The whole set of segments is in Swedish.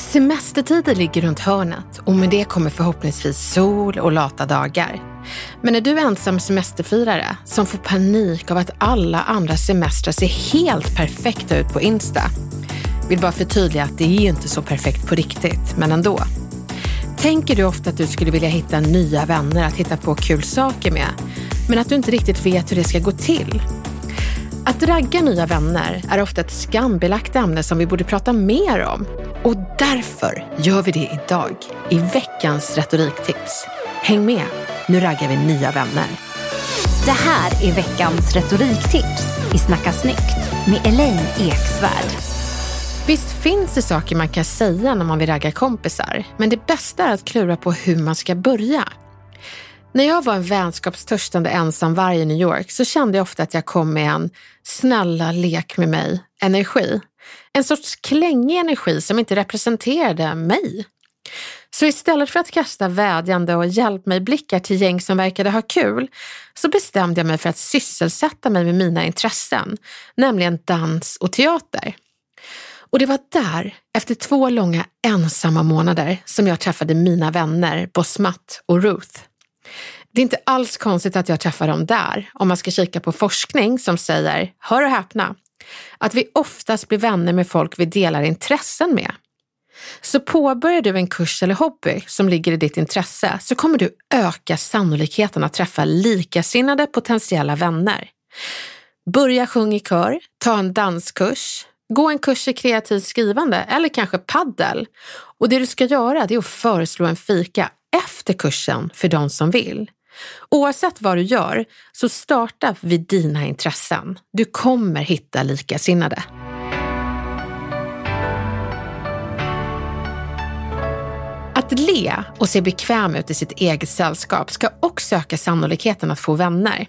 Semestertider ligger runt hörnet och med det kommer förhoppningsvis sol och lata dagar. Men är du ensam semesterfirare som får panik av att alla andra semestrar ser helt perfekta ut på Insta? Vill bara förtydliga att det är inte så perfekt på riktigt, men ändå. Tänker du ofta att du skulle vilja hitta nya vänner att hitta på kul saker med, men att du inte riktigt vet hur det ska gå till? Att ragga nya vänner är ofta ett skambelagt ämne som vi borde prata mer om. Och därför gör vi det idag i veckans retoriktips. Häng med, nu raggar vi nya vänner. Det här är veckans retoriktips i Snacka snyggt med Elaine Eksvärd. Visst finns det saker man kan säga när man vill ragga kompisar, men det bästa är att klura på hur man ska börja. När jag var en vänskapstörstande ensamvarg i New York så kände jag ofta att jag kom med en snälla lek med mig energi. En sorts klängig energi som inte representerade mig. Så istället för att kasta vädjande och hjälp mig-blickar till gäng som verkade ha kul så bestämde jag mig för att sysselsätta mig med mina intressen, nämligen dans och teater. Och det var där, efter två långa ensamma månader, som jag träffade mina vänner Bosmat och Ruth. Det är inte alls konstigt att jag träffar dem där om man ska kika på forskning som säger, hör och häpna, att vi oftast blir vänner med folk vi delar intressen med. Så påbörjar du en kurs eller hobby som ligger i ditt intresse så kommer du öka sannolikheten att träffa likasinnade potentiella vänner. Börja sjunga i kör, ta en danskurs, gå en kurs i kreativt skrivande eller kanske paddel. Och det du ska göra är att föreslå en fika efter kursen för de som vill. Oavsett vad du gör, så starta vid dina intressen. Du kommer hitta likasinnade. Att le och se bekväm ut i sitt eget sällskap ska också öka sannolikheten att få vänner.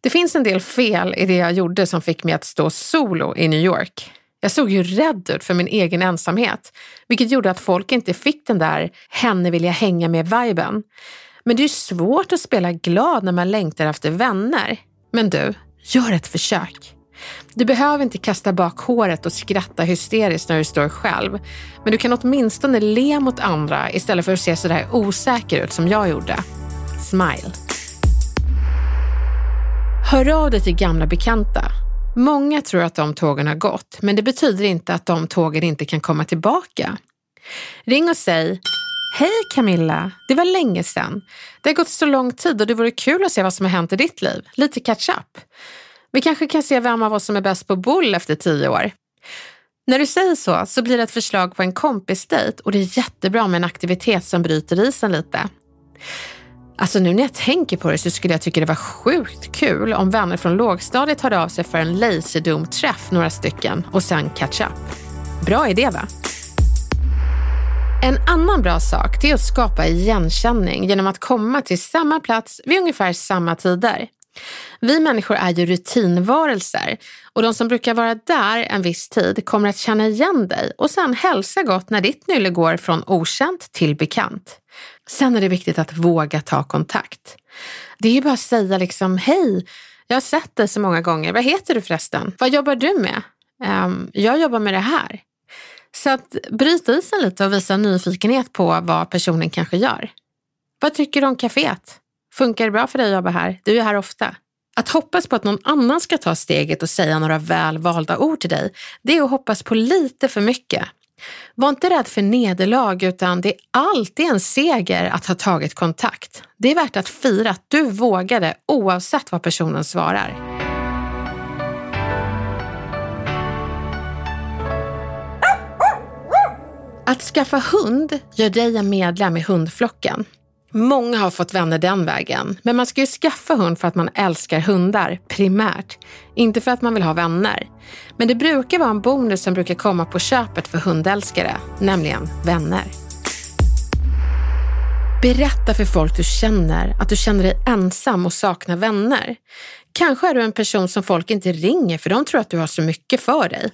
Det finns en del fel i det jag gjorde som fick mig att stå solo i New York. Jag såg ju rädd ut för min egen ensamhet, vilket gjorde att folk inte fick den där henne vill jag hänga med-viben. Men det är svårt att spela glad när man längtar efter vänner. Men du, gör ett försök. Du behöver inte kasta bak håret och skratta hysteriskt när du står själv. Men du kan åtminstone le mot andra istället för att se sådär osäker ut som jag gjorde. Smile. Hör av dig till gamla bekanta. Många tror att de tågen har gått, men det betyder inte att de tågen inte kan komma tillbaka. Ring och säg Hej Camilla! Det var länge sedan. Det har gått så lång tid och det vore kul att se vad som har hänt i ditt liv. Lite catch up. Vi kanske kan se vem av oss som är bäst på boll efter tio år. När du säger så, så blir det ett förslag på en kompisdejt och det är jättebra med en aktivitet som bryter isen lite. Alltså nu när jag tänker på det så skulle jag tycka det var sjukt kul om vänner från lågstadiet hörde av sig för en laserdom-träff, några stycken, och sen catch up. Bra idé va? En annan bra sak är att skapa igenkänning genom att komma till samma plats vid ungefär samma tider. Vi människor är ju rutinvarelser och de som brukar vara där en viss tid kommer att känna igen dig och sen hälsa gott när ditt nylle går från okänt till bekant. Sen är det viktigt att våga ta kontakt. Det är ju bara att säga liksom hej, jag har sett dig så många gånger. Vad heter du förresten? Vad jobbar du med? Um, jag jobbar med det här. Så att bryta isen lite och visa nyfikenhet på vad personen kanske gör. Vad tycker du om kaféet? Funkar det bra för dig att jobba här? Du är här ofta. Att hoppas på att någon annan ska ta steget och säga några väl valda ord till dig, det är att hoppas på lite för mycket. Var inte rädd för nederlag utan det är alltid en seger att ha tagit kontakt. Det är värt att fira att du vågade oavsett vad personen svarar. Att skaffa hund gör dig en medlem i hundflocken. Många har fått vänner den vägen, men man ska ju skaffa hund för att man älskar hundar, primärt. Inte för att man vill ha vänner. Men det brukar vara en bonus som brukar komma på köpet för hundälskare, nämligen vänner. Berätta för folk du känner att du känner dig ensam och saknar vänner. Kanske är du en person som folk inte ringer för de tror att du har så mycket för dig.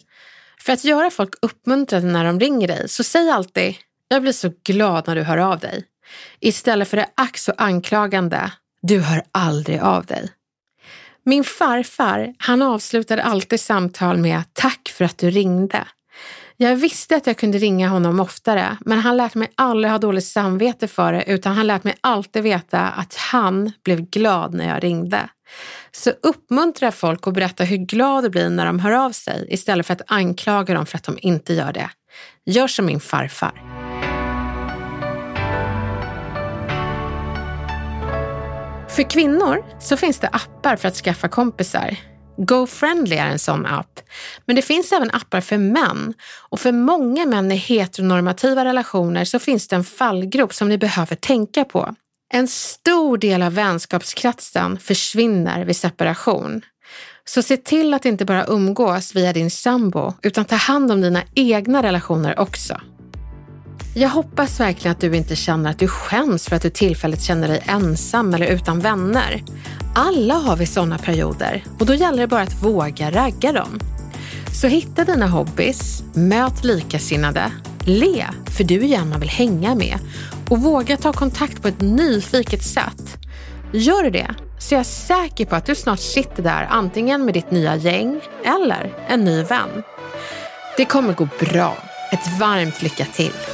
För att göra folk uppmuntrade när de ringer dig, så säg alltid “Jag blir så glad när du hör av dig” istället för det ack så anklagande “Du hör aldrig av dig”. Min farfar, han avslutade alltid samtal med “Tack för att du ringde”. Jag visste att jag kunde ringa honom oftare, men han lät mig aldrig ha dåligt samvete för det, utan han lät mig alltid veta att han blev glad när jag ringde. Så uppmuntra folk och berätta hur glad du blir när de hör av sig istället för att anklaga dem för att de inte gör det. Gör som min farfar. För kvinnor så finns det appar för att skaffa kompisar. GoFriendly är en sån app. Men det finns även appar för män. Och för många män i heteronormativa relationer så finns det en fallgrop som ni behöver tänka på. En stor del av vänskapskretsen försvinner vid separation. Så se till att inte bara umgås via din sambo utan ta hand om dina egna relationer också. Jag hoppas verkligen att du inte känner att du skäms för att du tillfälligt känner dig ensam eller utan vänner. Alla har vi sådana perioder och då gäller det bara att våga ragga dem. Så hitta dina hobbys, möt likasinnade, le, för du är en man vill hänga med och våga ta kontakt på ett nyfiket sätt. Gör du det så är jag säker på att du snart sitter där antingen med ditt nya gäng eller en ny vän. Det kommer gå bra. Ett varmt lycka till!